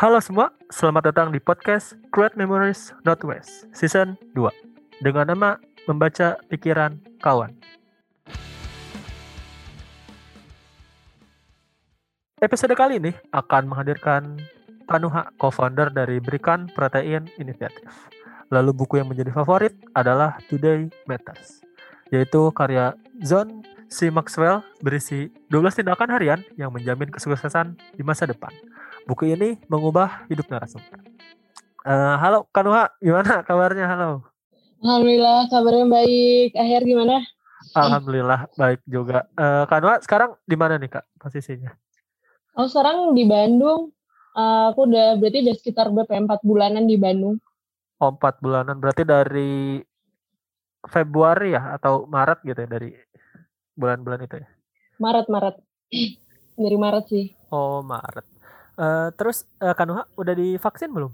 Halo semua, selamat datang di podcast Create Memories Northwest Season 2 dengan nama Membaca Pikiran Kawan. Episode kali ini akan menghadirkan Tanuha, co-founder dari Berikan Protein Initiative. Lalu buku yang menjadi favorit adalah Today Matters, yaitu karya John C. Maxwell berisi 12 tindakan harian yang menjamin kesuksesan di masa depan. Buku ini mengubah hidup narasumber. Uh, halo Kanuha, gimana kabarnya? Halo. Alhamdulillah kabarnya baik. Akhir gimana? Alhamdulillah baik juga. Uh, Kanuha sekarang di mana nih kak posisinya? Oh sekarang di Bandung. Uh, aku udah berarti udah sekitar berapa ya? empat bulanan di Bandung. Oh empat bulanan berarti dari Februari ya atau Maret gitu ya dari bulan-bulan itu ya? Maret Maret dari Maret sih. Oh Maret. Uh, terus uh, Kanuha udah divaksin belum?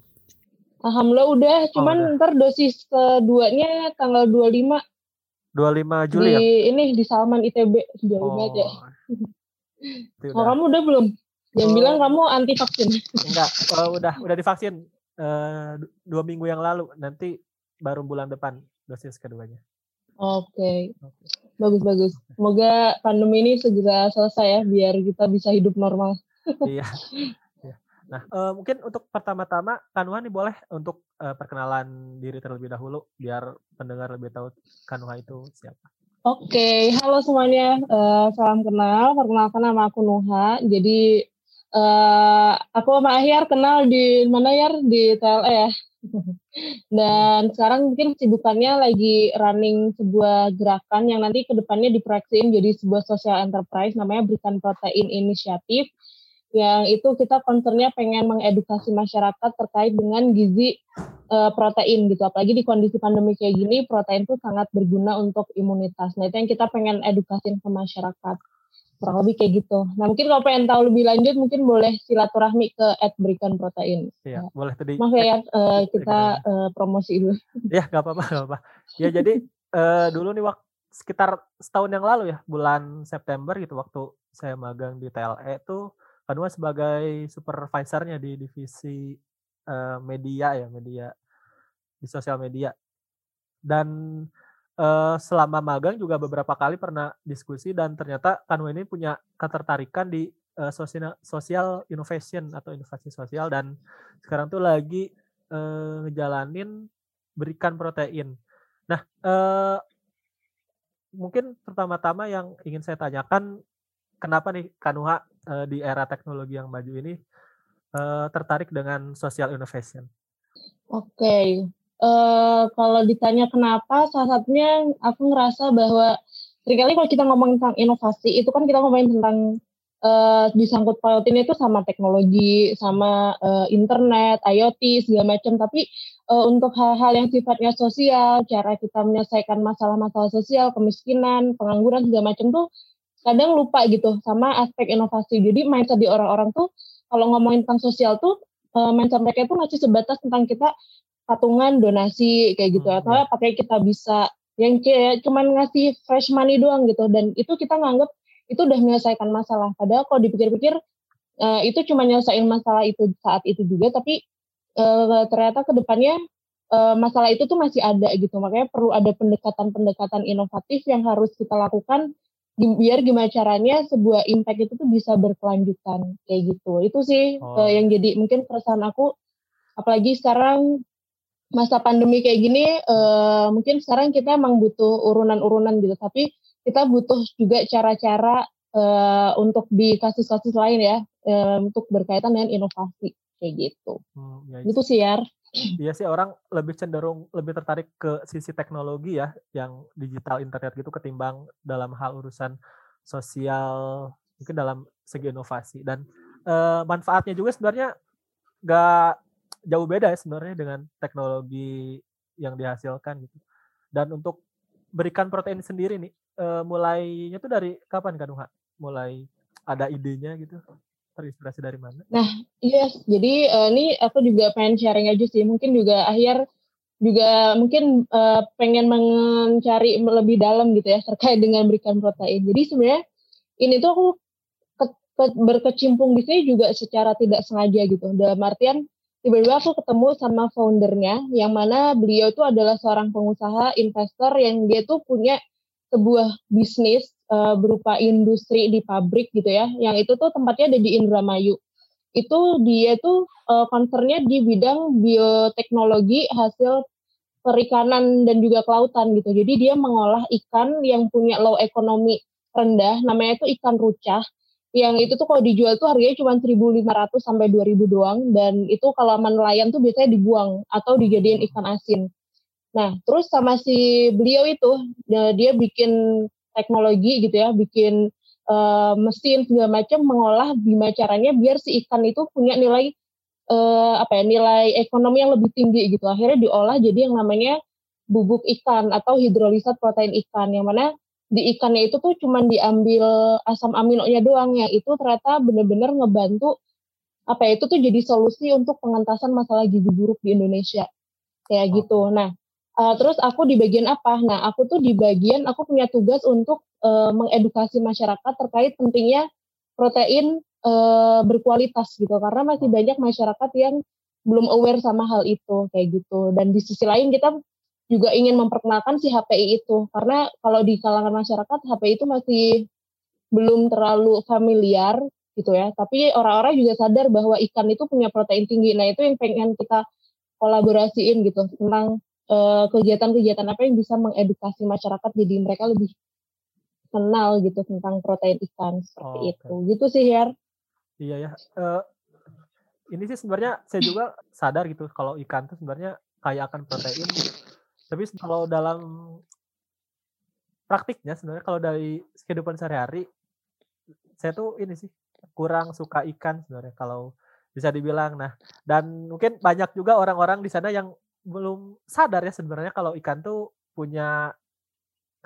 Alhamdulillah udah, cuman oh, udah. ntar dosis keduanya tanggal 25 25 Juli di, ya? Ini di Salman ITB sudah oh. aja. Oh, kamu udah belum? Jangan oh. bilang kamu anti vaksin. Enggak, uh, udah udah divaksin uh, dua minggu yang lalu. Nanti baru bulan depan dosis keduanya. Oke, okay. okay. bagus bagus. Semoga pandemi ini segera selesai ya, biar kita bisa hidup normal. iya. Nah, uh, mungkin untuk pertama-tama Kanuha nih boleh untuk uh, perkenalan diri terlebih dahulu biar pendengar lebih tahu Kanuha itu siapa. Oke, okay. halo semuanya. Uh, salam kenal. Perkenalkan nama aku Nuha. Jadi uh, aku sama Ahyar kenal di mana ya di TLE ya. Dan sekarang mungkin sibukannya lagi running sebuah gerakan yang nanti ke depannya diproyeksiin jadi sebuah social enterprise namanya Berikan Protein Initiative yang itu kita concernnya pengen mengedukasi masyarakat terkait dengan gizi uh, protein gitu apalagi di kondisi pandemi kayak gini protein itu sangat berguna untuk imunitas nah itu yang kita pengen edukasi ke masyarakat kurang lebih kayak gitu. Nah mungkin kalau pengen tahu lebih lanjut mungkin boleh silaturahmi ke at berikan protein. Iya, ya. boleh tadi. Maaf ya, uh, kita uh, promosi dulu. Iya, nggak apa-apa, nggak apa. Ya jadi uh, dulu nih waktu sekitar setahun yang lalu ya, bulan September gitu waktu saya magang di TLE itu kedua sebagai supervisornya di divisi uh, media ya, media di sosial media. Dan uh, selama magang juga beberapa kali pernah diskusi dan ternyata Kanwa ini punya ketertarikan di uh, sosial, social innovation atau inovasi sosial dan sekarang tuh lagi uh, ngejalanin berikan protein. Nah, uh, mungkin pertama-tama yang ingin saya tanyakan, kenapa nih Kanuha uh, di era teknologi yang maju ini uh, tertarik dengan social innovation? Oke, okay. Uh, kalau ditanya kenapa, salah satunya aku ngerasa bahwa sering kali kalau kita ngomong tentang inovasi, itu kan kita ngomongin tentang uh, disangkut pautinnya itu sama teknologi, sama uh, internet, IoT, segala macam. Tapi uh, untuk hal-hal yang sifatnya sosial, cara kita menyelesaikan masalah-masalah sosial, kemiskinan, pengangguran, segala macam tuh kadang lupa gitu sama aspek inovasi. Jadi mindset di orang-orang tuh kalau ngomongin tentang sosial tuh mindset mereka itu masih sebatas tentang kita patungan donasi kayak gitu. Hmm, atau pakai kita bisa yang kayak cuman ngasih fresh money doang gitu. Dan itu kita nganggap itu udah menyelesaikan masalah. Padahal kalau dipikir-pikir uh, itu cuma nyelesain masalah itu saat itu juga. Tapi uh, ternyata ke depannya uh, masalah itu tuh masih ada gitu. Makanya perlu ada pendekatan-pendekatan inovatif yang harus kita lakukan biar gimana caranya sebuah impact itu tuh bisa berkelanjutan kayak gitu itu sih oh. uh, yang jadi mungkin perasaan aku apalagi sekarang masa pandemi kayak gini uh, mungkin sekarang kita emang butuh urunan-urunan gitu tapi kita butuh juga cara-cara uh, untuk di kasus-kasus lain ya uh, untuk berkaitan dengan inovasi kayak gitu. Hmm, ya, gitu sih ya. Iya sih orang lebih cenderung lebih tertarik ke sisi teknologi ya yang digital internet gitu ketimbang dalam hal urusan sosial mungkin dalam segi inovasi dan uh, manfaatnya juga sebenarnya nggak jauh beda ya sebenarnya dengan teknologi yang dihasilkan gitu. Dan untuk berikan protein sendiri nih, uh, mulainya tuh dari kapan kan Uha? Mulai ada idenya gitu? Terinspirasi dari mana? Nah, iya, yes. jadi uh, ini aku juga pengen sharing aja sih. Mungkin juga akhir juga mungkin uh, pengen mencari lebih dalam gitu ya terkait dengan berikan protein. Jadi sebenarnya ini tuh aku berkecimpung di sini juga secara tidak sengaja gitu. Dalam artian tiba-tiba aku ketemu sama foundernya yang mana beliau itu adalah seorang pengusaha investor yang dia tuh punya sebuah bisnis uh, berupa industri di pabrik gitu ya. Yang itu tuh tempatnya ada di Indramayu. Itu dia tuh uh, concernnya di bidang bioteknologi hasil perikanan dan juga kelautan gitu. Jadi dia mengolah ikan yang punya low ekonomi rendah namanya itu ikan rucah. Yang itu tuh kalau dijual tuh harganya cuma 1.500 sampai 2.000 doang. Dan itu kalau sama nelayan tuh biasanya dibuang atau dijadiin ikan asin. Nah, terus sama si beliau itu ya, dia bikin teknologi gitu ya, bikin uh, mesin segala macam mengolah gimana caranya biar si ikan itu punya nilai uh, apa ya, nilai ekonomi yang lebih tinggi gitu. Akhirnya diolah jadi yang namanya bubuk ikan atau hidrolisat protein ikan yang mana di ikannya itu tuh cuman diambil asam aminonya doang ya itu ternyata bener-bener ngebantu apa ya itu tuh jadi solusi untuk pengentasan masalah gizi buruk di Indonesia. Kayak gitu. Nah uh, terus aku di bagian apa? Nah aku tuh di bagian aku punya tugas untuk uh, mengedukasi masyarakat terkait pentingnya protein uh, berkualitas gitu. Karena masih banyak masyarakat yang belum aware sama hal itu kayak gitu. Dan di sisi lain kita juga ingin memperkenalkan si HPI itu. Karena kalau di kalangan masyarakat HPI itu masih belum terlalu familiar gitu ya. Tapi orang-orang juga sadar bahwa ikan itu punya protein tinggi. Nah itu yang pengen kita kolaborasiin gitu tentang kegiatan-kegiatan apa yang bisa mengedukasi masyarakat jadi mereka lebih kenal gitu tentang protein ikan seperti oh, itu. gitu sih ya iya ya. Uh, ini sih sebenarnya saya juga sadar gitu kalau ikan itu sebenarnya kaya akan protein. Tapi kalau dalam praktiknya sebenarnya kalau dari kehidupan sehari-hari saya tuh ini sih kurang suka ikan sebenarnya kalau bisa dibilang. Nah, dan mungkin banyak juga orang-orang di sana yang belum sadar ya sebenarnya kalau ikan tuh punya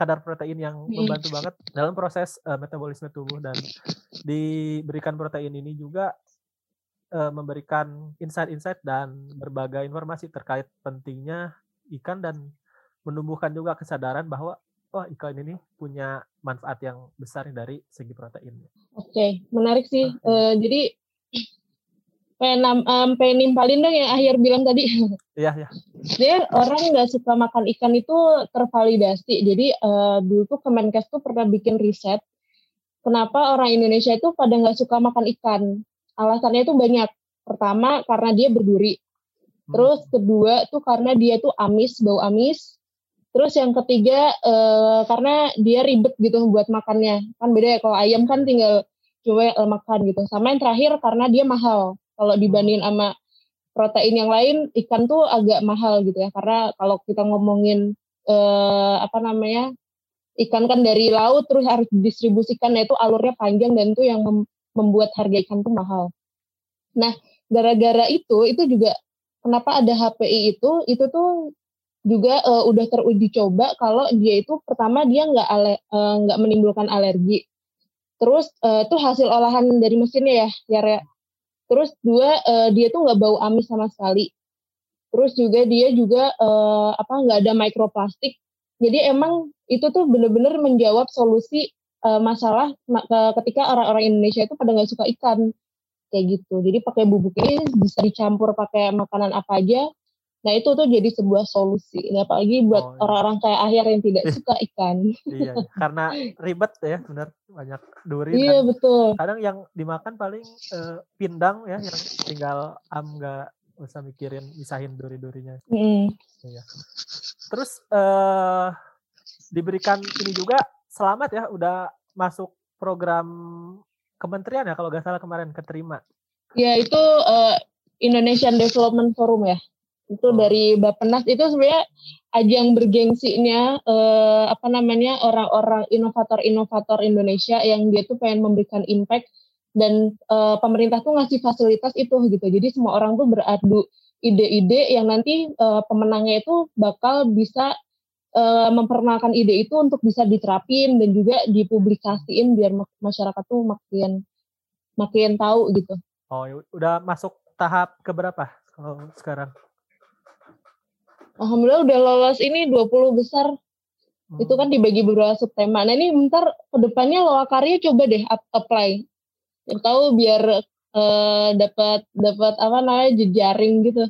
kadar protein yang membantu banget dalam proses uh, metabolisme tubuh dan diberikan protein ini juga uh, memberikan insight-insight dan berbagai informasi terkait pentingnya ikan dan menumbuhkan juga kesadaran bahwa oh ikan ini punya manfaat yang besar dari segi protein. Oke, okay, menarik sih. Uh, jadi pengen um, pengen nimpalin dong yang akhir bilang tadi. Iya, iya. Dia orang nggak suka makan ikan itu tervalidasi. Jadi uh, dulu tuh Kemenkes tuh pernah bikin riset kenapa orang Indonesia itu pada nggak suka makan ikan. Alasannya itu banyak. Pertama karena dia berduri. Hmm. Terus kedua tuh karena dia tuh amis, bau amis. Terus yang ketiga uh, karena dia ribet gitu buat makannya. Kan beda ya kalau ayam kan tinggal uh, makan gitu. Sama yang terakhir karena dia mahal. Kalau dibandingin sama protein yang lain, ikan tuh agak mahal gitu ya. Karena kalau kita ngomongin uh, apa namanya ikan kan dari laut terus harus didistribusikan, nah itu alurnya panjang dan itu yang mem membuat harga ikan tuh mahal. Nah, gara-gara itu itu juga kenapa ada HPI itu itu tuh juga uh, udah teruji coba kalau dia itu pertama dia nggak uh, nggak menimbulkan alergi terus uh, itu hasil olahan dari mesinnya ya ya. Terus dua uh, dia tuh nggak bau amis sama sekali. Terus juga dia juga uh, apa nggak ada mikroplastik. Jadi emang itu tuh bener-bener menjawab solusi uh, masalah ketika orang-orang Indonesia itu pada nggak suka ikan. Kayak gitu. Jadi pakai bubuk ini bisa dicampur pakai makanan apa aja Nah itu tuh jadi sebuah solusi, nah, apalagi buat oh, iya. orang-orang kayak akhir yang tidak suka ikan. iya, karena ribet ya, benar banyak duri. Iya kan. betul. Kadang yang dimakan paling uh, pindang ya, yang tinggal am nggak usah mikirin misahin duri-durinya. Mm. Iya. Terus uh, diberikan ini juga selamat ya, udah masuk program kementerian ya kalau nggak salah kemarin keterima. Ya itu uh, Indonesian Development Forum ya itu oh. dari Bapenas itu sebenarnya ajang bergengsinya eh, apa namanya orang-orang inovator-inovator Indonesia yang dia tuh pengen memberikan impact dan eh, pemerintah tuh ngasih fasilitas itu gitu jadi semua orang tuh beradu ide-ide yang nanti eh, pemenangnya itu bakal bisa eh, memperkenalkan ide itu untuk bisa diterapin dan juga dipublikasiin biar masyarakat tuh makin makin tahu gitu. Oh, ya udah masuk tahap keberapa kalau sekarang? Alhamdulillah udah lolos ini 20 besar. Hmm. Itu kan dibagi beberapa subtema. Nah ini bentar ke depannya loa karya coba deh apply. tahu biar uh, dapat dapat apa namanya jejaring gitu.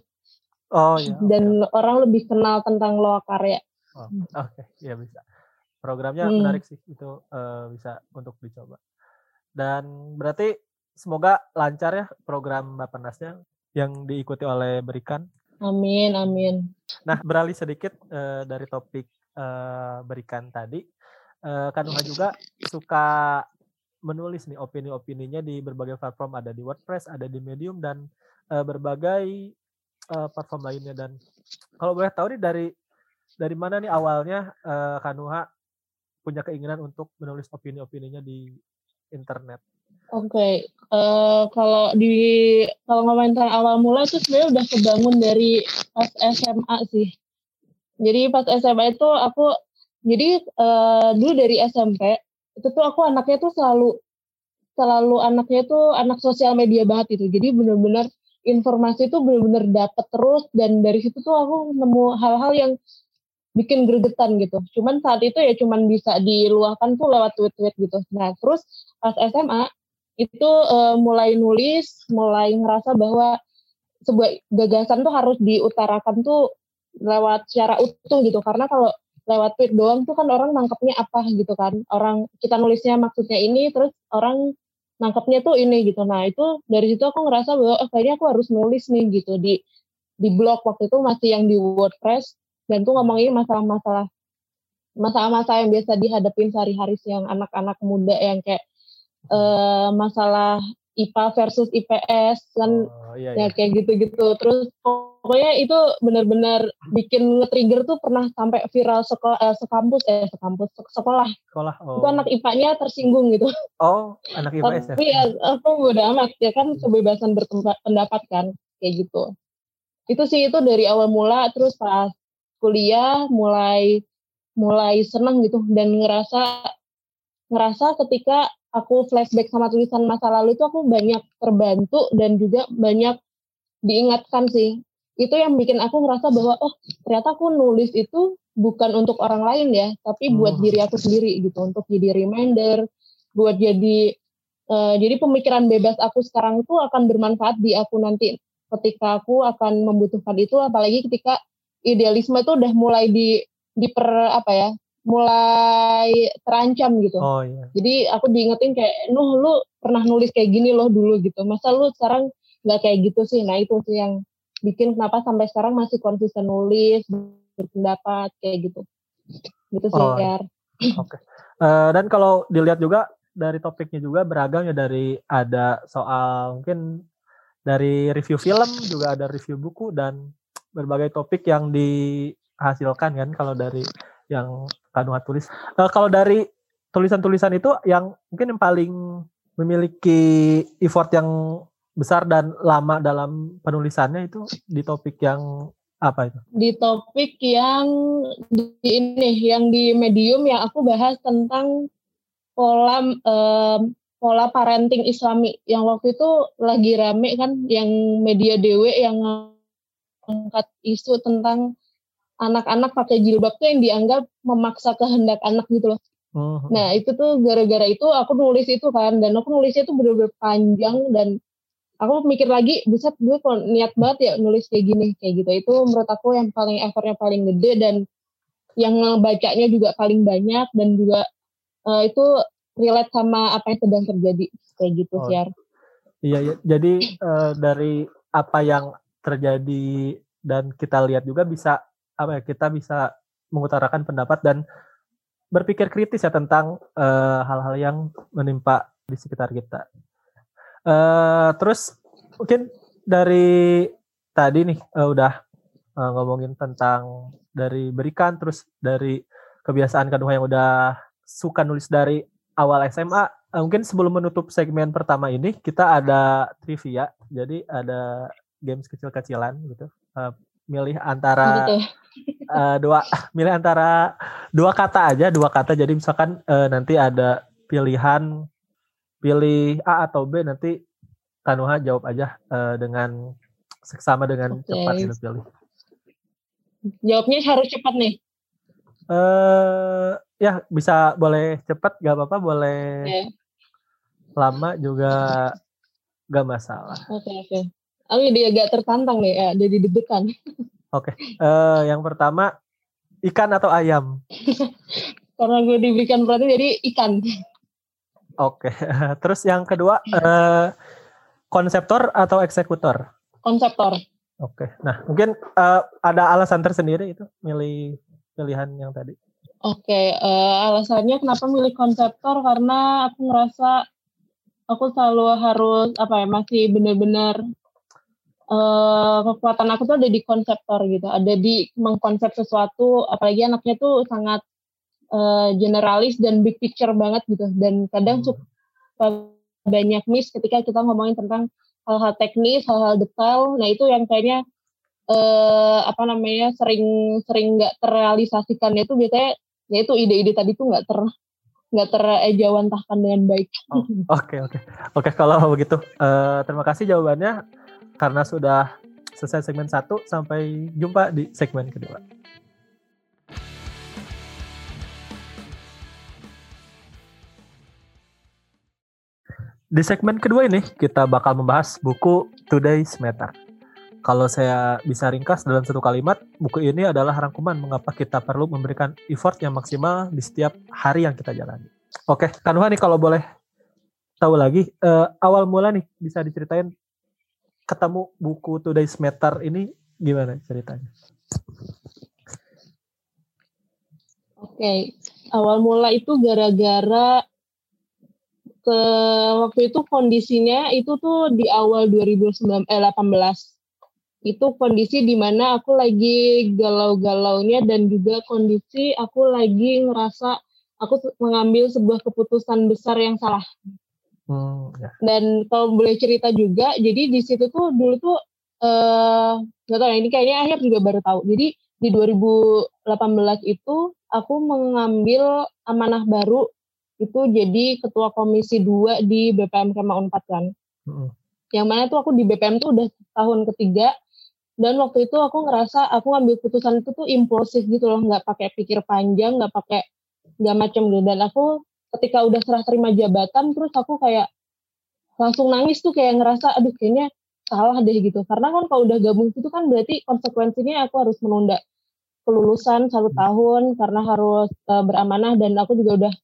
Oh iya. Dan okay. orang lebih kenal tentang loa karya. Oh, Oke, okay. ya bisa. Programnya hmm. menarik sih itu uh, bisa untuk dicoba. Dan berarti semoga lancar ya program Bapernasnya yang diikuti oleh Berikan. Amin, amin. Nah, beralih sedikit uh, dari topik uh, Berikan tadi. Uh, Kanuha juga suka menulis nih opini-opininya di berbagai platform ada di WordPress, ada di Medium dan uh, berbagai uh, platform lainnya dan kalau boleh tahu nih dari dari mana nih awalnya uh, Kanuha punya keinginan untuk menulis opini-opininya di internet? Oke, okay. uh, kalau di kalau ngomongin tentang awal mula itu sebenarnya udah kebangun dari pas SMA sih. Jadi pas SMA itu aku jadi uh, dulu dari SMP itu tuh aku anaknya tuh selalu selalu anaknya tuh anak sosial media banget itu jadi bener-bener informasi itu bener-bener dapet terus dan dari situ tuh aku nemu hal-hal yang bikin gregetan gitu. Cuman saat itu ya cuman bisa diluahkan tuh lewat tweet-tweet gitu. Nah terus pas SMA itu uh, mulai nulis, mulai ngerasa bahwa sebuah gagasan tuh harus diutarakan tuh lewat secara utuh gitu. Karena kalau lewat tweet doang tuh kan orang nangkepnya apa gitu kan. Orang kita nulisnya maksudnya ini terus orang nangkepnya tuh ini gitu. Nah itu dari situ aku ngerasa bahwa oh, kayaknya aku harus nulis nih gitu. Di di blog waktu itu masih yang di WordPress dan tuh ngomongin masalah-masalah masalah-masalah yang biasa dihadapin sehari-hari yang anak-anak muda yang kayak uh, masalah IPA versus IPS kan oh, iya, ya iya. ya kayak gitu-gitu. Terus pokoknya itu benar-benar bikin nge-trigger tuh pernah sampai viral sekolah eh, sekampus eh sekampus sekolah. Sekolah oh. itu anak IPA-nya tersinggung gitu. Oh anak IPS ya? Iya aku udah amat ya kan kebebasan berpendapat kan kayak gitu. Itu sih itu dari awal mula terus pas kuliah mulai mulai seneng gitu dan ngerasa ngerasa ketika aku flashback sama tulisan masa lalu itu aku banyak terbantu dan juga banyak diingatkan sih. Itu yang bikin aku ngerasa bahwa oh ternyata aku nulis itu bukan untuk orang lain ya, tapi buat hmm. diri aku sendiri gitu, untuk jadi reminder, buat jadi uh, jadi pemikiran bebas aku sekarang itu akan bermanfaat di aku nanti ketika aku akan membutuhkan itu apalagi ketika idealisme itu udah mulai di diper apa ya mulai terancam gitu. Oh iya. Jadi aku diingetin kayak, Nuh lu pernah nulis kayak gini loh dulu gitu. Masa lu sekarang nggak kayak gitu sih? Nah itu sih yang bikin kenapa sampai sekarang masih konsisten nulis, berpendapat kayak gitu. Gitu sih oh, ya. Oke. Okay. Uh, dan kalau dilihat juga dari topiknya juga beragam ya dari ada soal mungkin dari review film juga ada review buku dan berbagai topik yang dihasilkan kan kalau dari yang Kanuha tulis. Uh, kalau dari tulisan-tulisan itu yang mungkin yang paling memiliki effort yang besar dan lama dalam penulisannya itu di topik yang apa itu? Di topik yang di ini, yang di medium yang aku bahas tentang pola um, pola parenting Islami yang waktu itu lagi rame kan, yang media dewe yang angkat isu tentang anak-anak pakai jilbab tuh yang dianggap memaksa kehendak anak gitu loh. Uh-huh. Nah itu tuh gara-gara itu aku nulis itu kan dan aku nulisnya tuh bener-bener panjang dan aku mikir lagi bisa gue kok niat banget ya nulis kayak gini kayak gitu itu menurut aku yang paling effortnya paling gede dan yang bacanya juga paling banyak dan juga uh, itu relate sama apa yang sedang terjadi kayak gitu oh. sih Iya, iya jadi uh, dari apa yang terjadi dan kita lihat juga bisa apa ya kita bisa mengutarakan pendapat dan berpikir kritis ya tentang eh, hal-hal uh, yang menimpa di sekitar kita. Uh, terus mungkin dari tadi nih uh, udah uh, ngomongin tentang dari berikan terus dari kebiasaan kedua yang udah suka nulis dari awal SMA. Uh, mungkin sebelum menutup segmen pertama ini kita ada trivia. Jadi ada games kecil-kecilan gitu. Uh, milih antara uh, dua milih antara dua kata aja dua kata jadi misalkan uh, nanti ada pilihan pilih A atau B nanti Tanuha jawab aja uh, dengan seksama dengan okay. cepat gitu pilih jawabnya harus cepat nih uh, ya bisa boleh cepat gak apa-apa boleh okay. lama juga gak masalah. Oke okay, oke. Okay. Aku jadi agak tertantang nih, ya, jadi deg-degan. Oke, okay. uh, yang pertama ikan atau ayam? Karena gue diberikan berarti jadi ikan. Oke, okay. terus yang kedua uh, konseptor atau eksekutor? Konseptor. Oke, okay. nah mungkin uh, ada alasan tersendiri itu milih pilihan yang tadi. Oke, okay, uh, alasannya kenapa milih konseptor karena aku ngerasa aku selalu harus apa ya masih benar-benar uh, kekuatan aku tuh ada di konseptor gitu, ada di mengkonsep sesuatu, apalagi anaknya tuh sangat uh, generalis dan big picture banget gitu, dan kadang hmm. suka banyak miss ketika kita ngomongin tentang hal-hal teknis, hal-hal detail. Nah itu yang kayaknya uh, apa namanya sering sering nggak terrealisasikan itu biasanya ya itu ide-ide tadi tuh nggak ter nggak terejawantahkan dengan baik. Oh, oke oke oke kalau begitu uh, terima kasih jawabannya karena sudah selesai segmen satu sampai jumpa di segmen kedua. Di segmen kedua ini kita bakal membahas buku Today's Matter. Kalau saya bisa ringkas dalam satu kalimat, buku ini adalah rangkuman mengapa kita perlu memberikan effort yang maksimal di setiap hari yang kita jalani. Oke, Kanuha nih kalau boleh tahu lagi, uh, awal mula nih bisa diceritain ketemu buku Today's Matter ini gimana ceritanya? Oke, awal mula itu gara-gara ke waktu itu kondisinya itu tuh di awal 2018 itu kondisi di mana aku lagi galau-galaunya dan juga kondisi aku lagi ngerasa aku mengambil sebuah keputusan besar yang salah. Hmm, ya. Dan kalau boleh cerita juga, jadi di situ tuh dulu tuh eh uh, tahu ya, ini kayaknya akhir juga baru tahu. Jadi di 2018 itu aku mengambil amanah baru itu jadi ketua komisi 2 di BPM Kema Unpad kan. Hmm. Yang mana tuh aku di BPM tuh udah tahun ketiga dan waktu itu aku ngerasa aku ngambil keputusan itu tuh impulsif gitu loh nggak pakai pikir panjang nggak pakai nggak macam gitu dan aku ketika udah serah terima jabatan terus aku kayak langsung nangis tuh kayak ngerasa aduh kayaknya salah deh gitu karena kan kalau udah gabung itu kan berarti konsekuensinya aku harus menunda kelulusan satu hmm. tahun karena harus uh, beramanah dan aku juga udah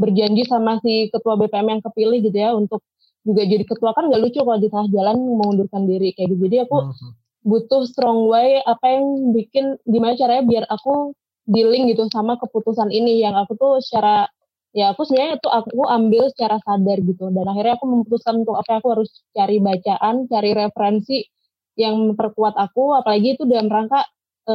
berjanji sama si ketua BPM yang kepilih gitu ya untuk juga jadi ketua kan gak lucu kalau di tengah jalan mengundurkan diri kayak gitu jadi aku. Hmm butuh strong way apa yang bikin gimana caranya biar aku dealing gitu sama keputusan ini yang aku tuh secara ya aku sebenarnya itu aku ambil secara sadar gitu. Dan akhirnya aku memutuskan untuk apa aku harus cari bacaan cari referensi yang memperkuat aku. Apalagi itu dalam rangka e,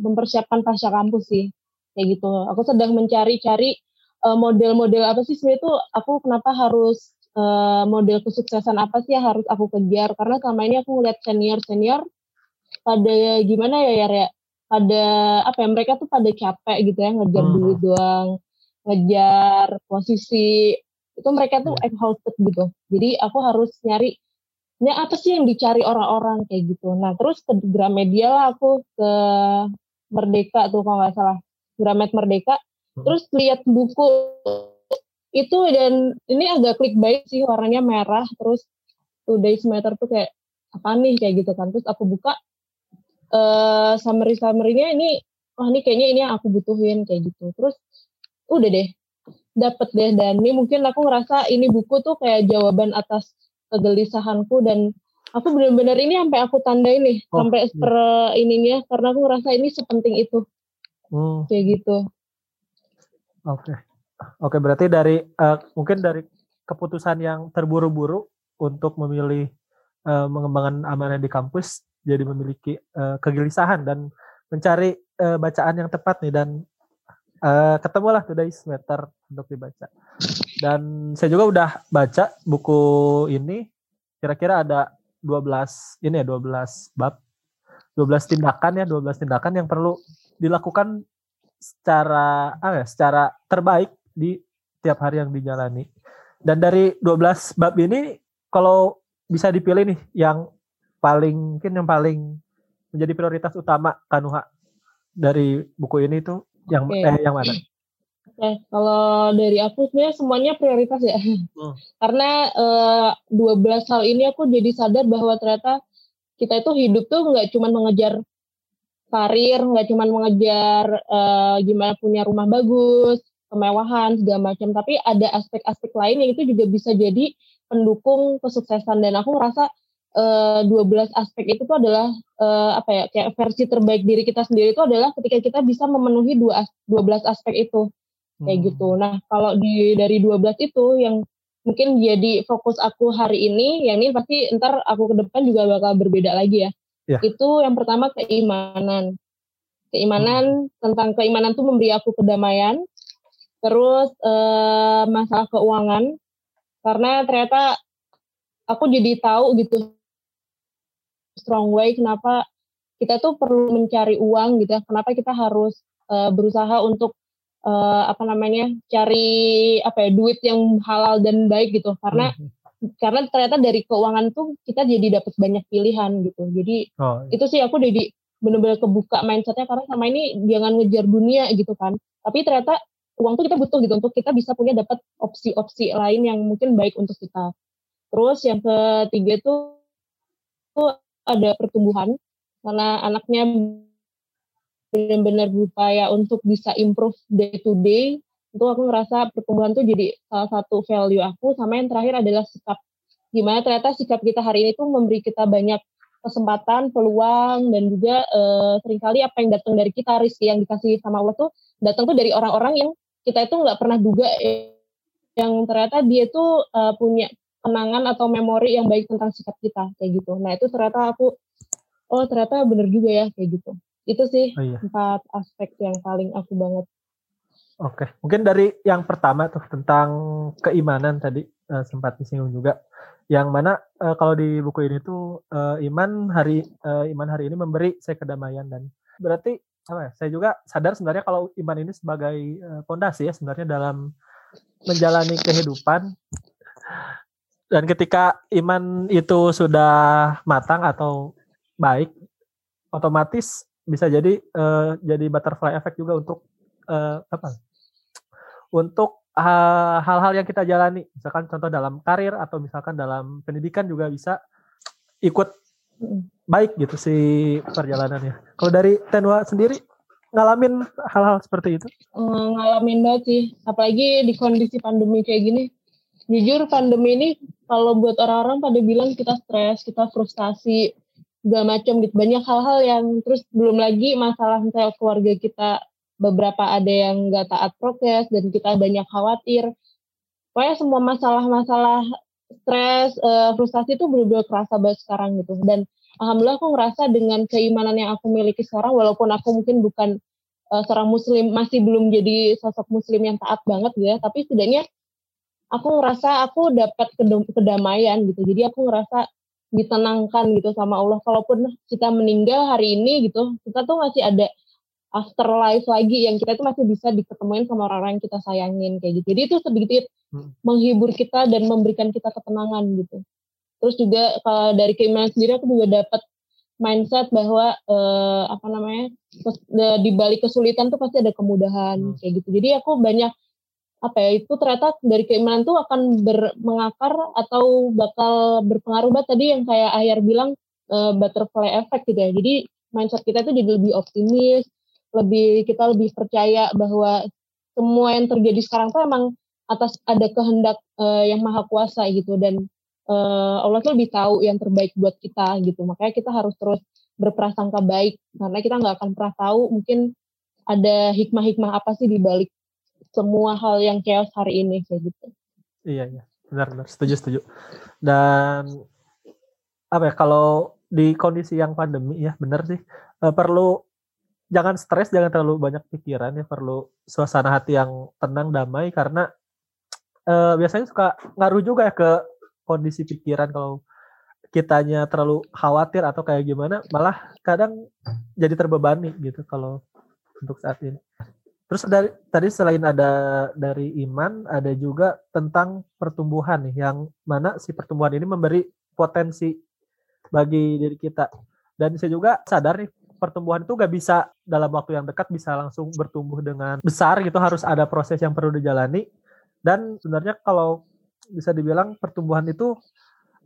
mempersiapkan pasca kampus sih. Kayak gitu. Aku sedang mencari-cari e, model-model apa sih sebenarnya itu aku kenapa harus uh, model kesuksesan apa sih yang harus aku kejar? Karena selama ini aku ngeliat senior senior pada gimana ya ya ya? Pada apa ya mereka tuh pada capek gitu ya ngejar hmm. duit doang ngejar posisi itu mereka tuh hmm. exhausted gitu. Jadi aku harus nyari ini apa sih yang dicari orang-orang? kayak gitu. Nah terus ke Gramedia lah aku ke Merdeka tuh kalau nggak salah. Gramet Merdeka. Hmm. terus lihat buku itu dan ini agak klik baik sih warnanya merah terus Today's Matter tuh kayak apa nih kayak gitu kan. Terus aku buka uh, summary summary-nya ini wah ini kayaknya ini yang aku butuhin kayak gitu. Terus udah deh dapet deh dan ini mungkin aku ngerasa ini buku tuh kayak jawaban atas kegelisahanku dan aku benar-benar ini sampai aku tandai nih oh, sampai iya. per ininya karena aku ngerasa ini sepenting itu hmm. kayak gitu oke okay. Oke, berarti dari uh, mungkin dari keputusan yang terburu-buru untuk memilih uh, mengembangkan amanah di kampus jadi memiliki uh, kegelisahan dan mencari uh, bacaan yang tepat nih dan uh, ketemulah today semester untuk dibaca. Dan saya juga udah baca buku ini kira-kira ada 12 ini ya 12 bab 12 tindakan ya 12 tindakan yang perlu dilakukan secara apa ya, secara terbaik di tiap hari yang dijalani. Dan dari 12 bab ini kalau bisa dipilih nih yang paling mungkin yang paling menjadi prioritas utama Kanuha dari buku ini tuh yang okay. eh yang mana? Oke, kalau dari aku sebenarnya semuanya prioritas ya. Hmm. Karena eh, 12 hal ini aku jadi sadar bahwa ternyata kita itu hidup tuh nggak cuma mengejar karir, nggak cuma mengejar uh, gimana punya rumah bagus, kemewahan segala macam, tapi ada aspek-aspek lain yang itu juga bisa jadi pendukung kesuksesan dan aku ngerasa uh, eh, 12 aspek itu tuh adalah uh, apa ya kayak versi terbaik diri kita sendiri itu adalah ketika kita bisa memenuhi dua 12 aspek itu kayak hmm. gitu. Nah, kalau di dari 12 itu yang mungkin jadi fokus aku hari ini, yang ini pasti ntar aku ke depan juga bakal berbeda lagi ya. ya. Itu yang pertama keimanan. Keimanan hmm. tentang keimanan tuh memberi aku kedamaian. Terus eh, masalah keuangan karena ternyata aku jadi tahu gitu strong way kenapa kita tuh perlu mencari uang gitu ya. Kenapa kita harus uh, berusaha untuk uh, apa namanya cari apa ya duit yang halal dan baik gitu karena hmm. karena ternyata dari keuangan tuh kita jadi dapat banyak pilihan gitu jadi oh, iya. itu sih aku jadi benar-benar kebuka mindsetnya karena sama ini jangan ngejar dunia gitu kan tapi ternyata uang tuh kita butuh gitu untuk kita bisa punya dapat opsi-opsi lain yang mungkin baik untuk kita terus yang ketiga tuh tuh ada pertumbuhan karena anaknya benar-benar berupaya untuk bisa improve day to day itu aku ngerasa pertumbuhan tuh jadi salah satu value aku sama yang terakhir adalah sikap. Gimana ternyata sikap kita hari ini tuh memberi kita banyak kesempatan peluang dan juga uh, sering kali apa yang datang dari kita rizki yang dikasih sama Allah tuh datang tuh dari orang-orang yang kita itu nggak pernah duga yang ternyata dia tuh uh, punya kenangan atau memori yang baik tentang sikap kita kayak gitu nah itu ternyata aku oh ternyata bener juga ya kayak gitu itu sih oh, iya. empat aspek yang paling aku banget. Oke, mungkin dari yang pertama tuh tentang keimanan tadi uh, sempat disinggung juga. Yang mana uh, kalau di buku ini tuh uh, iman hari uh, iman hari ini memberi saya kedamaian dan berarti apa ya? Saya juga sadar sebenarnya kalau iman ini sebagai fondasi uh, ya sebenarnya dalam menjalani kehidupan dan ketika iman itu sudah matang atau baik otomatis bisa jadi uh, jadi butterfly effect juga untuk uh, apa? Untuk hal-hal uh, yang kita jalani, misalkan contoh dalam karir atau misalkan dalam pendidikan juga bisa ikut baik gitu si perjalanannya. Kalau dari Tenwa sendiri ngalamin hal-hal seperti itu? Uh, ngalamin banget sih, apalagi di kondisi pandemi kayak gini. Jujur pandemi ini kalau buat orang-orang pada bilang kita stres, kita frustasi, segala macam gitu. Banyak hal-hal yang terus belum lagi masalah misalnya keluarga kita beberapa ada yang nggak taat prokes dan kita banyak khawatir. Pokoknya semua masalah-masalah stres uh, frustasi itu benar-benar kerasa banget sekarang gitu. Dan alhamdulillah aku ngerasa dengan keimanan yang aku miliki sekarang walaupun aku mungkin bukan uh, seorang muslim masih belum jadi sosok muslim yang taat banget gitu ya tapi setidaknya aku ngerasa aku dapat kedamaian gitu jadi aku ngerasa ditenangkan gitu sama Allah. Kalaupun kita meninggal hari ini gitu, kita tuh masih ada afterlife lagi yang kita itu masih bisa diketemuin sama orang-orang yang kita sayangin kayak gitu. Jadi itu sedikit hmm. menghibur kita dan memberikan kita ketenangan gitu. Terus juga kalau dari keimanan sendiri aku juga dapat mindset bahwa eh, apa namanya di balik kesulitan tuh pasti ada kemudahan hmm. kayak gitu. Jadi aku banyak apa ya itu ternyata dari keimanan tuh akan bermengakar atau bakal berpengaruh banget tadi yang kayak Ayar bilang uh, butterfly effect gitu ya. Jadi mindset kita tuh jadi lebih optimis, lebih kita lebih percaya bahwa semua yang terjadi sekarang tuh emang atas ada kehendak uh, yang maha kuasa gitu dan uh, Allah tuh lebih tahu yang terbaik buat kita gitu. Makanya kita harus terus berprasangka baik karena kita nggak akan pernah tahu mungkin ada hikmah-hikmah apa sih di balik semua hal yang chaos hari ini kayak gitu. Iya iya. Benar benar. Setuju setuju. Dan apa ya kalau di kondisi yang pandemi ya benar sih. Uh, perlu jangan stres jangan terlalu banyak pikiran ya. Perlu suasana hati yang tenang damai karena uh, biasanya suka ngaruh juga ya ke kondisi pikiran. Kalau kitanya terlalu khawatir atau kayak gimana malah kadang jadi terbebani gitu kalau untuk saat ini Terus dari tadi selain ada dari iman, ada juga tentang pertumbuhan yang mana si pertumbuhan ini memberi potensi bagi diri kita. Dan saya juga sadar nih, pertumbuhan itu gak bisa dalam waktu yang dekat bisa langsung bertumbuh dengan besar gitu. Harus ada proses yang perlu dijalani. Dan sebenarnya kalau bisa dibilang pertumbuhan itu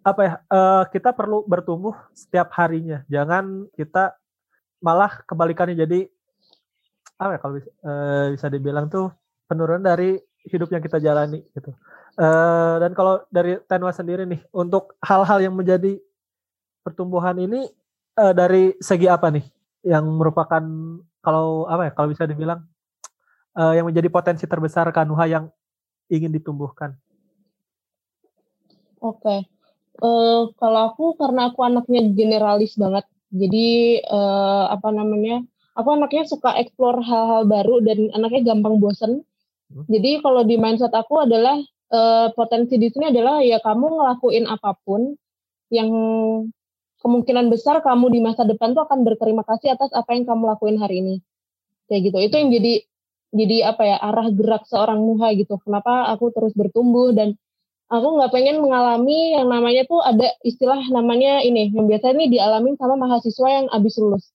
apa ya uh, kita perlu bertumbuh setiap harinya. Jangan kita malah kebalikannya. Jadi apa ya kalau bisa, uh, bisa dibilang tuh penurunan dari hidup yang kita jalani gitu uh, dan kalau dari Tenwa sendiri nih untuk hal-hal yang menjadi pertumbuhan ini uh, dari segi apa nih yang merupakan kalau apa ya kalau bisa dibilang uh, yang menjadi potensi terbesar Kanuha yang ingin ditumbuhkan? Oke, okay. uh, kalau aku karena aku anaknya generalis banget, jadi uh, apa namanya, aku anaknya suka explore hal-hal baru dan anaknya gampang bosen. Hmm. Jadi kalau di mindset aku adalah uh, potensi di sini adalah ya kamu ngelakuin apa pun yang kemungkinan besar kamu di masa depan tuh akan berterima kasih atas apa yang kamu lakuin hari ini. Kayak gitu. Itu yang jadi jadi apa ya arah gerak seorang muha gitu. Kenapa aku terus bertumbuh dan aku nggak pengen mengalami yang namanya tuh ada istilah namanya ini yang biasa ini dialami sama mahasiswa yang habis lulus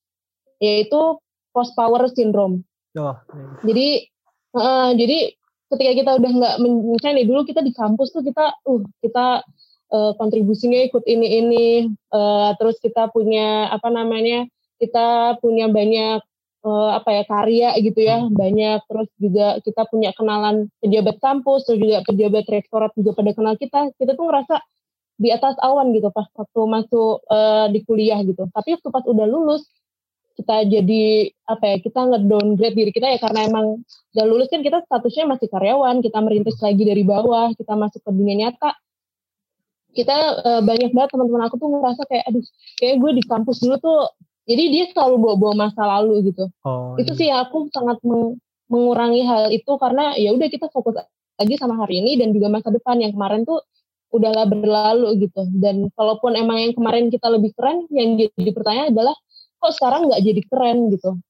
yaitu post power syndrome. Oh. Jadi uh, jadi ketika kita udah nggak misalnya dulu kita di kampus tuh kita uh kita uh, kontribusinya ikut ini ini uh, terus kita punya apa namanya kita punya banyak uh, apa ya karya gitu ya hmm. banyak terus juga kita punya kenalan pejabat kampus terus juga pejabat rektorat juga pada kenal kita kita tuh ngerasa di atas awan gitu pas waktu masuk uh, di kuliah gitu tapi waktu pas udah lulus kita jadi apa ya kita nge-downgrade diri kita ya karena emang udah lulus kan kita statusnya masih karyawan kita merintis lagi dari bawah kita masuk ke dunia nyata. Kita uh, banyak banget teman-teman aku tuh ngerasa kayak aduh kayak gue di kampus dulu tuh jadi dia selalu bawa-bawa masa lalu gitu. Oh, itu iya. sih aku sangat meng mengurangi hal itu karena ya udah kita fokus lagi sama hari ini dan juga masa depan yang kemarin tuh udahlah berlalu gitu. Dan kalaupun emang yang kemarin kita lebih keren yang jadi pertanyaan adalah kok sekarang nggak jadi keren gitu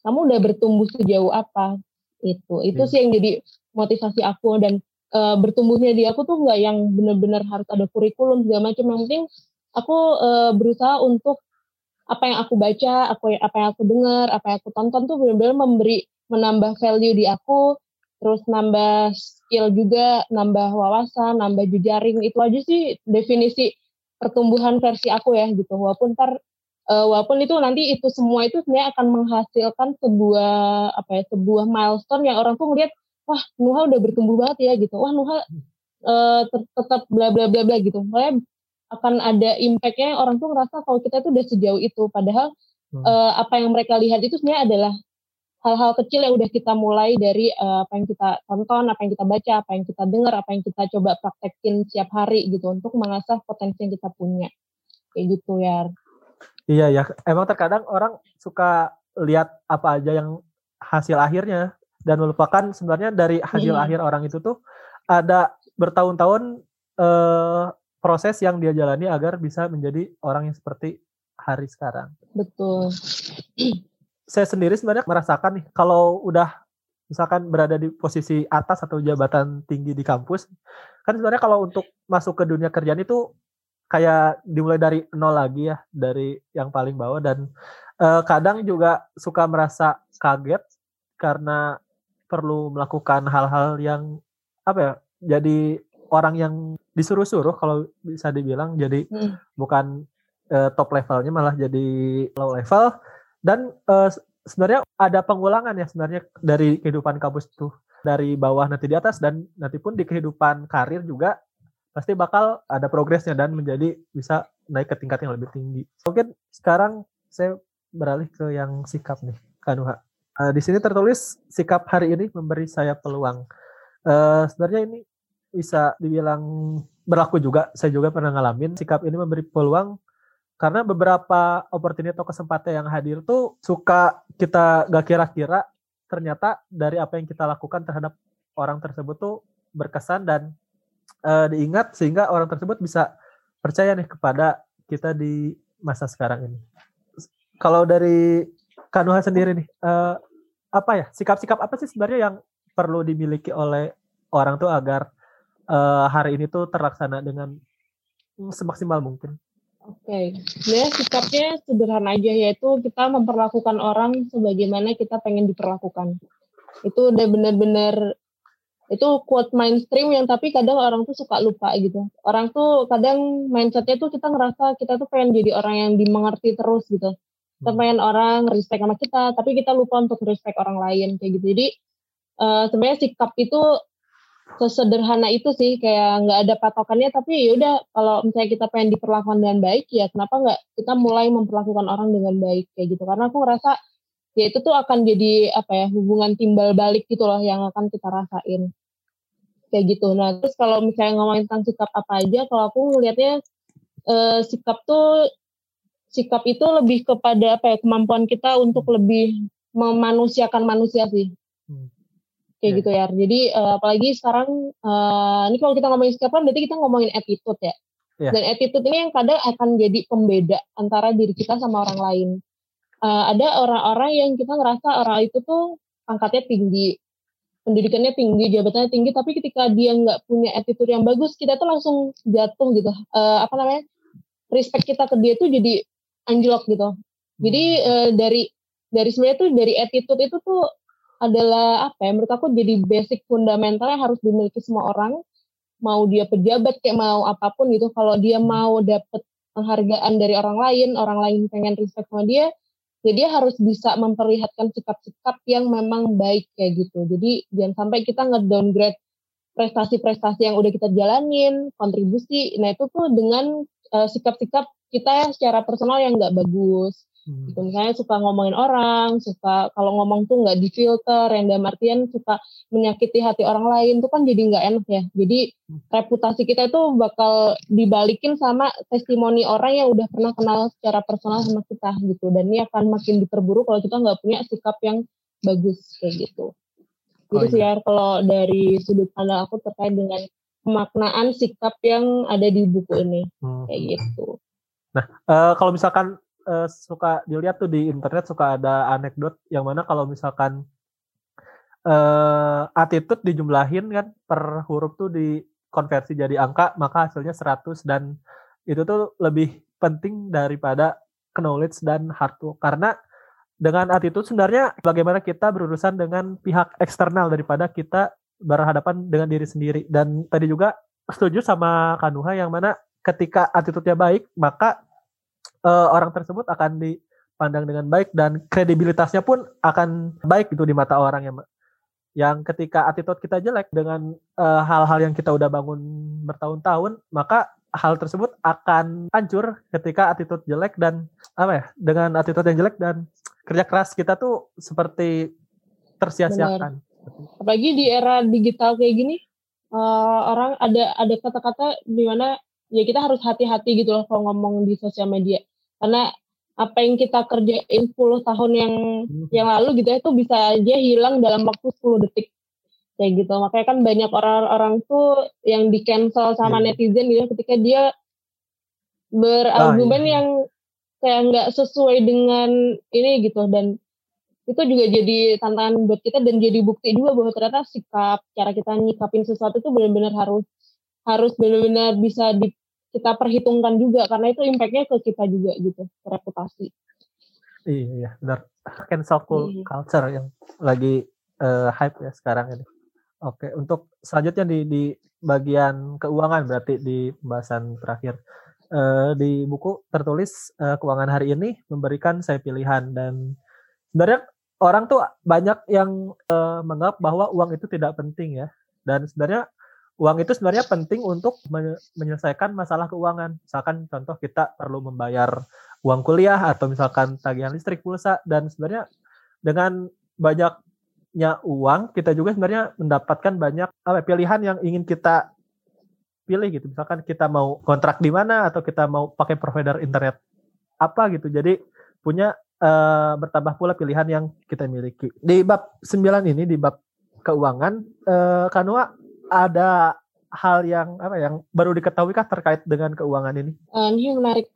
kamu udah bertumbuh sejauh apa itu itu hmm. sih yang jadi motivasi aku dan uh, bertumbuhnya di aku tuh nggak yang benar-benar harus ada kurikulum segala macam yang penting aku uh, berusaha untuk apa yang aku baca, aku apa yang aku dengar, apa yang aku tonton tuh benar-benar memberi menambah value di aku, terus nambah skill juga, nambah wawasan, nambah jejaring itu aja sih definisi pertumbuhan versi aku ya gitu. Walaupun ntar uh, walaupun itu nanti itu semua itu sebenarnya akan menghasilkan sebuah apa ya sebuah milestone yang orang tuh ngeliat wah Nuha udah bertumbuh banget ya gitu wah Nuha uh, tetap bla bla bla bla gitu makanya akan ada impactnya orang tuh ngerasa kalau kita tuh udah sejauh itu padahal hmm. uh, apa yang mereka lihat itu sebenarnya adalah hal-hal kecil yang udah kita mulai dari uh, apa yang kita tonton, apa yang kita baca, apa yang kita dengar, apa yang kita coba praktekin setiap hari gitu untuk mengasah potensi yang kita punya. Kayak gitu ya. Iya ya, emang terkadang orang suka lihat apa aja yang hasil akhirnya dan melupakan sebenarnya dari hasil hmm. akhir orang itu tuh ada bertahun-tahun eh, proses yang dia jalani agar bisa menjadi orang yang seperti hari sekarang. Betul. Saya sendiri sebenarnya merasakan nih kalau udah misalkan berada di posisi atas atau jabatan tinggi di kampus, kan sebenarnya kalau untuk masuk ke dunia kerjaan itu kayak dimulai dari nol lagi ya, dari yang paling bawah. Dan eh, kadang juga suka merasa kaget karena perlu melakukan hal-hal yang apa ya jadi orang yang disuruh-suruh kalau bisa dibilang. Jadi hmm. bukan uh, top levelnya malah jadi low level. Dan uh, sebenarnya ada pengulangan ya sebenarnya dari kehidupan kampus itu dari bawah nanti di atas dan nanti pun di kehidupan karir juga pasti bakal ada progresnya dan menjadi bisa naik ke tingkat yang lebih tinggi. Mungkin sekarang saya beralih ke yang sikap nih, Kanuha. Uh, di sini tertulis sikap hari ini memberi saya peluang. Uh, sebenarnya ini bisa dibilang berlaku juga. Saya juga pernah ngalamin sikap ini memberi peluang karena beberapa opportunity atau kesempatan yang hadir tuh suka kita gak kira-kira ternyata dari apa yang kita lakukan terhadap orang tersebut tuh berkesan dan uh, diingat sehingga orang tersebut bisa percaya nih kepada kita di masa sekarang ini. Kalau dari Kanuha sendiri nih, uh, apa ya sikap-sikap apa sih sebenarnya yang perlu dimiliki oleh orang tuh agar uh, hari ini tuh terlaksana dengan semaksimal mungkin? Oke, okay. sebenarnya sikapnya sederhana aja yaitu kita memperlakukan orang sebagaimana kita pengen diperlakukan. Itu udah benar-benar itu quote mainstream yang tapi kadang orang tuh suka lupa gitu. Orang tuh kadang mindsetnya tuh kita ngerasa kita tuh pengen jadi orang yang dimengerti terus gitu. Kita hmm. pengen orang respect sama kita, tapi kita lupa untuk respect orang lain kayak gitu. Jadi uh, sebenarnya sikap itu sesederhana itu sih kayak nggak ada patokannya tapi yaudah kalau misalnya kita pengen diperlakukan dengan baik ya kenapa nggak kita mulai memperlakukan orang dengan baik kayak gitu karena aku ngerasa ya itu tuh akan jadi apa ya hubungan timbal balik gitu loh yang akan kita rasain kayak gitu nah terus kalau misalnya ngomongin tentang sikap apa aja kalau aku ngelihatnya eh, sikap tuh sikap itu lebih kepada apa ya kemampuan kita untuk lebih memanusiakan manusia sih hmm kayak yeah. gitu ya. Jadi uh, apalagi sekarang uh, ini kalau kita ngomongin sikap kan berarti kita ngomongin attitude ya. Yeah. Dan attitude ini yang kadang akan jadi pembeda antara diri kita sama orang lain. Uh, ada orang-orang yang kita ngerasa orang itu tuh angkatnya tinggi, pendidikannya tinggi, jabatannya tinggi, tapi ketika dia nggak punya attitude yang bagus, kita tuh langsung jatuh gitu. Uh, apa namanya? Respect kita ke dia tuh jadi anjlok gitu. Jadi uh, dari dari sebenarnya tuh dari attitude itu tuh adalah apa ya menurut aku jadi basic fundamental yang harus dimiliki semua orang mau dia pejabat kayak mau apa pun gitu kalau dia hmm. mau dapet penghargaan dari orang lain orang lain pengen respect sama dia jadi harus bisa memperlihatkan sikap-sikap yang memang baik kayak gitu jadi jangan sampai kita ngedowngrade prestasi-prestasi yang udah kita jalanin kontribusi nah itu tuh dengan uh, sikap-sikap kita yang secara personal yang nggak bagus. Gitu. Misalnya suka ngomongin orang, suka kalau ngomong tuh nggak difilter, yang dalam artian suka menyakiti hati orang lain, tuh kan jadi nggak enak ya. Jadi hmm. reputasi kita itu bakal dibalikin sama testimoni orang yang udah pernah kenal secara personal sama kita gitu. Dan ini akan makin diperburuk kalau kita nggak punya sikap yang bagus kayak gitu. Jadi oh, sih iya. ya kalau dari sudut pandang aku terkait dengan pemaknaan sikap yang ada di buku ini hmm. kayak gitu. Nah, uh, kalau misalkan uh, suka dilihat tuh di internet suka ada anekdot yang mana kalau misalkan uh, attitude dijumlahin kan per huruf tuh dikonversi jadi angka maka hasilnya 100 dan itu tuh lebih penting daripada knowledge dan hard work. Karena dengan attitude sebenarnya bagaimana kita berurusan dengan pihak eksternal daripada kita berhadapan dengan diri sendiri. Dan tadi juga setuju sama Kanuha yang mana ketika attitude-nya baik maka uh, orang tersebut akan dipandang dengan baik dan kredibilitasnya pun akan baik gitu di mata orang yang yang ketika attitude kita jelek dengan eh, hal-hal uh, yang kita udah bangun bertahun-tahun maka hal tersebut akan hancur ketika attitude jelek dan apa ya dengan attitude yang jelek dan kerja keras kita tuh seperti tersia-siakan. Apalagi di era digital kayak gini, uh, orang ada ada kata-kata di mana ya kita harus hati-hati gitu loh kalau ngomong di sosial media karena apa yang kita kerjain 10 tahun yang hmm. yang lalu gitu ya itu bisa aja hilang dalam waktu 10 detik kayak gitu makanya kan banyak orang-orang tuh yang di cancel sama yeah. netizen gitu ketika dia berargumen oh, iya. yang kayak nggak sesuai dengan ini gitu dan itu juga jadi tantangan buat kita dan jadi bukti juga bahwa ternyata sikap cara kita nyikapin sesuatu itu benar-benar harus harus benar-benar bisa di, kita perhitungkan juga karena itu impactnya ke kita juga gitu reputasi. Iya iya benar. Cancel iya. culture yang lagi uh, hype ya sekarang ini. Oke untuk selanjutnya di di bagian keuangan berarti di pembahasan terakhir. Uh, di buku tertulis uh, keuangan hari ini memberikan saya pilihan dan sebenarnya orang tuh banyak yang uh, menganggap bahwa uang itu tidak penting ya. Dan sebenarnya uang itu sebenarnya penting untuk menyelesaikan masalah keuangan. Misalkan contoh kita perlu membayar uang kuliah atau misalkan tagihan listrik, pulsa dan sebenarnya dengan banyaknya uang kita juga sebenarnya mendapatkan banyak apa pilihan yang ingin kita pilih gitu. Misalkan kita mau kontrak di mana atau kita mau pakai provider internet apa gitu. Jadi punya uh, bertambah pula pilihan yang kita miliki. Di bab 9 ini di bab keuangan uh, Kanua ada hal yang apa yang baru diketahui kah terkait dengan keuangan ini? Uh, ini menarik.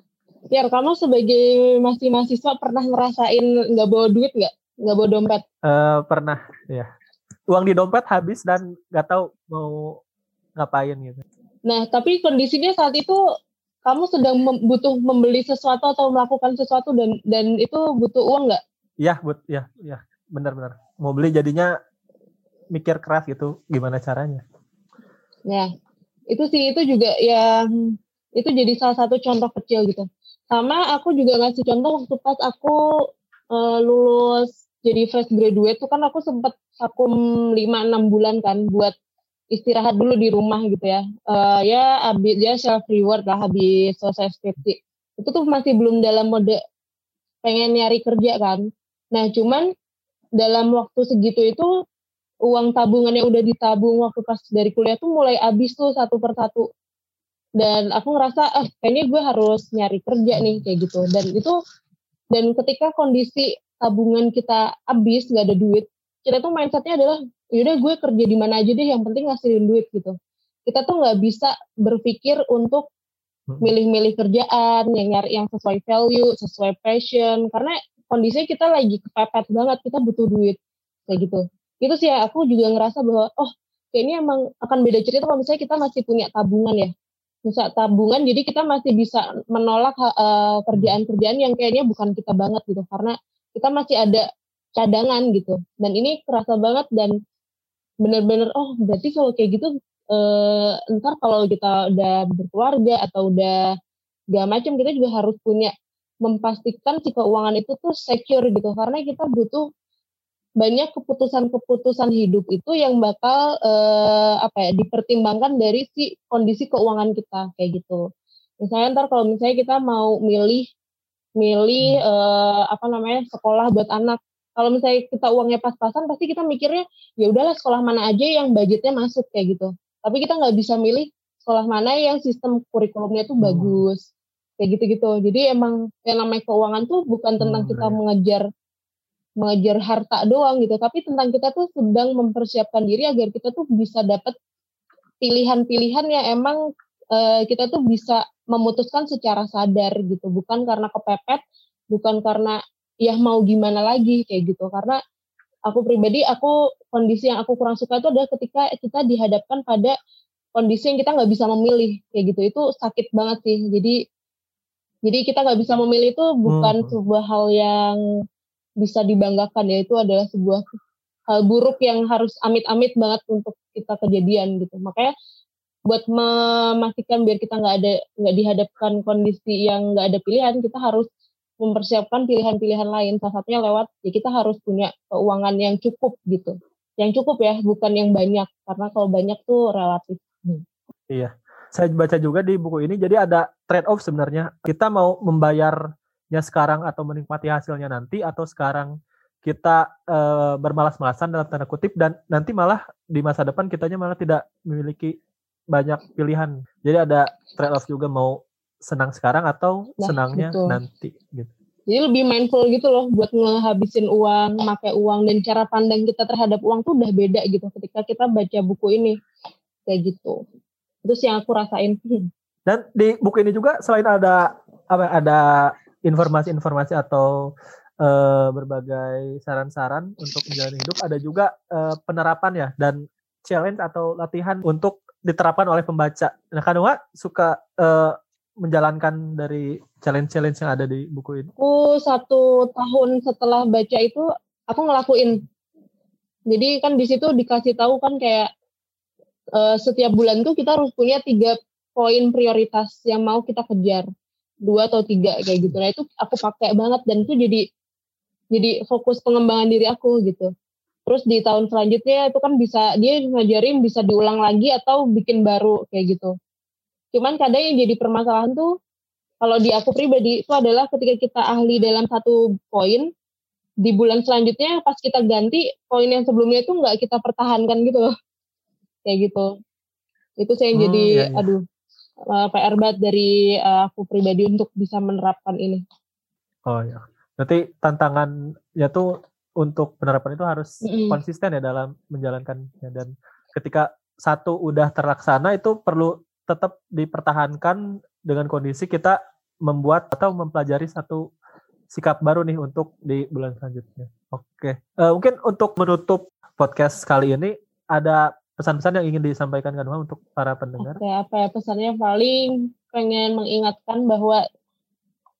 Ya, kamu sebagai masih mahasiswa pernah ngerasain nggak bawa duit nggak? Nggak bawa dompet? Uh, pernah, ya. Uang di dompet habis dan nggak tahu mau ngapain gitu. Nah, tapi kondisinya saat itu kamu sedang mem butuh membeli sesuatu atau melakukan sesuatu dan dan itu butuh uang nggak? Iya, but ya, ya, benar-benar. Mau beli jadinya mikir keras gitu, gimana caranya? Ya, itu sih itu juga yang itu jadi salah satu contoh kecil gitu. Sama aku juga ngasih contoh waktu pas aku uh, lulus jadi fresh graduate tuh kan aku sempat vakum 5-6 bulan kan buat istirahat dulu di rumah gitu ya. Uh, ya habis ya self reward lah habis selesai skripsi. Itu tuh masih belum dalam mode pengen nyari kerja kan. Nah, cuman dalam waktu segitu itu uang tabungan yang udah ditabung waktu pas dari kuliah tuh mulai habis tuh satu persatu. Dan aku ngerasa, ah kayaknya gue harus nyari kerja nih kayak gitu. Dan itu dan ketika kondisi tabungan kita habis nggak ada duit, kita tuh mindsetnya adalah yaudah gue kerja di mana aja deh yang penting ngasihin duit gitu kita tuh nggak bisa berpikir untuk hmm. milih-milih kerjaan yang nyari yang sesuai value sesuai passion karena kondisinya kita lagi kepepet banget kita butuh duit kayak gitu itu sih ya, aku juga ngerasa bahwa oh kayaknya emang akan beda cerita kalau misalnya kita masih punya tabungan ya. Bisa tabungan jadi kita masih bisa menolak uh, kerjaan-kerjaan yang kayaknya bukan kita banget gitu. Karena kita masih ada cadangan gitu. Dan ini kerasa banget dan benar-benar oh berarti kalau kayak gitu uh, ntar kalau kita udah berkeluarga atau udah gak macam kita juga harus punya memastikan si keuangan itu tuh secure gitu. Karena kita butuh banyak keputusan-keputusan hidup itu yang bakal uh, apa ya dipertimbangkan dari si kondisi keuangan kita kayak gitu. Misalnya ntar kalau misalnya kita mau milih milih uh, apa namanya sekolah buat anak. Kalau misalnya kita uangnya pas-pasan pasti kita mikirnya ya udahlah sekolah mana aja yang budgetnya masuk kayak gitu. Tapi kita nggak bisa milih sekolah mana yang sistem kurikulumnya tuh hmm. bagus kayak gitu-gitu. Jadi emang yang namanya keuangan tuh bukan tentang hmm, kita mengejar mengejar harta doang gitu. Tapi tentang kita tuh sedang mempersiapkan diri agar kita tuh bisa dapat pilihan-pilihan yang emang uh, kita tuh bisa memutuskan secara sadar gitu. Bukan karena kepepet bukan karena ya mau gimana lagi? kayak gitu. Karena aku pribadi aku kondisi yang aku kurang suka itu adalah ketika kita dihadapkan pada kondisi yang kita nggak bisa memilih kayak gitu. Itu sakit banget sih. Jadi jadi kita nggak bisa memilih itu bukan hmm. sebuah hal yang bisa dibanggakan ya itu adalah sebuah hal buruk yang harus amit-amit banget untuk kita kejadian gitu makanya buat memastikan biar kita nggak ada nggak dihadapkan kondisi yang nggak ada pilihan kita harus mempersiapkan pilihan-pilihan lain. Salah satunya lewat ya kita harus punya keuangan yang cukup gitu. Yang cukup ya, bukan yang banyak. Karena kalau banyak tuh relatif. Hmm. Iya. Saya baca juga di buku ini jadi ada trade off sebenarnya. Kita mau membayarnya sekarang atau menikmati hasilnya nanti atau sekarang kita e, bermalas-malasan dalam tanda kutip dan nanti malah di masa depan kitanya malah tidak memiliki banyak pilihan. Jadi ada trade off juga mau senang sekarang atau nah, senangnya betul. nanti gitu. Jadi lebih mindful gitu loh buat ngehabisin uang, pakai uang dan cara pandang kita terhadap uang tuh udah beda gitu ketika kita baca buku ini kayak gitu. Itu sih yang aku rasain. Dan di buku ini juga selain ada apa ada informasi-informasi atau uh, berbagai saran-saran untuk menjalani hidup, ada juga uh, penerapan ya dan challenge atau latihan untuk diterapkan oleh pembaca. Nah, Kanua suka uh, menjalankan dari challenge-challenge yang ada di buku ini? Aku satu tahun setelah baca itu aku ngelakuin. Jadi kan di situ dikasih tahu kan kayak uh, setiap bulan tuh kita harus punya tiga poin prioritas yang mau kita kejar dua atau tiga kayak gitu. Nah itu aku pakai banget dan itu jadi jadi fokus pengembangan diri aku gitu. Terus di tahun selanjutnya itu kan bisa dia ngajarin bisa diulang lagi atau bikin baru kayak gitu. Cuman kadang yang jadi permasalahan tuh kalau di aku pribadi itu adalah ketika kita ahli dalam satu poin di bulan selanjutnya pas kita ganti poin yang sebelumnya itu nggak kita pertahankan gitu loh kayak gitu itu saya yang hmm, jadi iya, iya. aduh uh, eh, PR banget dari uh, aku pribadi untuk bisa menerapkan ini. Oh ya berarti tantangannya tuh untuk penerapan itu harus mm konsisten ya dalam menjalankannya. Dan ketika satu udah terlaksana itu perlu tetap dipertahankan dengan kondisi kita membuat atau mempelajari satu sikap baru nih untuk di bulan selanjutnya. Oke, uh, mungkin untuk menutup podcast kali ini ada pesan-pesan yang ingin disampaikan kan untuk para pendengar? Oke, apa ya pesannya paling pengen mengingatkan bahwa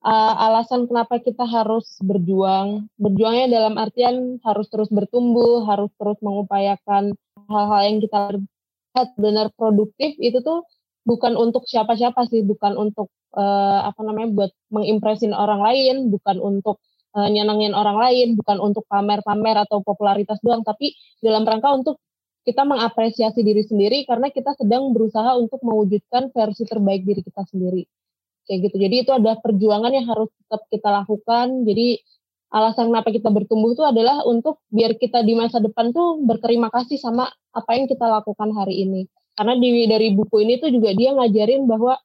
uh, alasan kenapa kita harus berjuang. Berjuangnya dalam artian harus terus bertumbuh, harus terus mengupayakan hal-hal yang kita lihat benar produktif itu tuh bukan untuk siapa-siapa sih, bukan untuk uh, apa namanya buat mengimpresin orang lain, bukan untuk uh, nyenengin orang lain, bukan untuk pamer-pamer atau popularitas doang, tapi dalam rangka untuk kita mengapresiasi diri sendiri karena kita sedang berusaha untuk mewujudkan versi terbaik diri kita sendiri. Kayak gitu. Jadi itu adalah perjuangan yang harus tetap kita lakukan. Jadi alasan kenapa kita bertumbuh itu adalah untuk biar kita di masa depan tuh berterima kasih sama apa yang kita lakukan hari ini. Karena di dari buku ini tuh juga dia ngajarin bahwa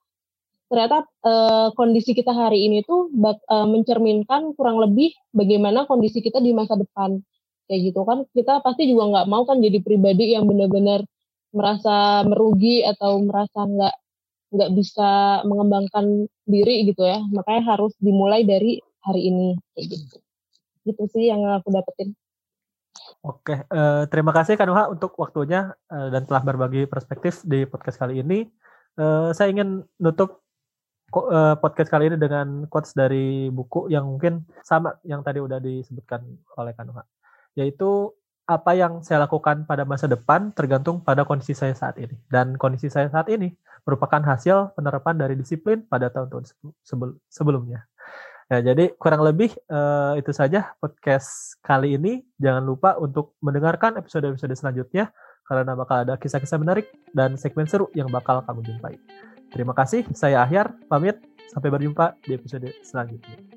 ternyata uh, kondisi kita hari ini tuh bak, uh, mencerminkan kurang lebih bagaimana kondisi kita di masa depan kayak gitu kan kita pasti juga nggak mau kan jadi pribadi yang benar-benar merasa merugi atau merasa nggak nggak bisa mengembangkan diri gitu ya. Makanya harus dimulai dari hari ini kayak gitu. Gitu sih yang aku dapetin. Oke, uh, terima kasih Kanuha untuk waktunya uh, dan telah berbagi perspektif di podcast kali ini. Uh, saya ingin nutup uh, podcast kali ini dengan quotes dari buku yang mungkin sama yang tadi udah disebutkan oleh Kanuha, yaitu apa yang saya lakukan pada masa depan tergantung pada kondisi saya saat ini. Dan kondisi saya saat ini merupakan hasil penerapan dari disiplin pada tahun-tahun sebelumnya. Ya, jadi kurang lebih uh, itu saja podcast kali ini. Jangan lupa untuk mendengarkan episode-episode selanjutnya karena bakal ada kisah-kisah menarik dan segmen seru yang bakal kamu jumpai. Terima kasih, saya Ahyar, pamit. Sampai berjumpa di episode selanjutnya.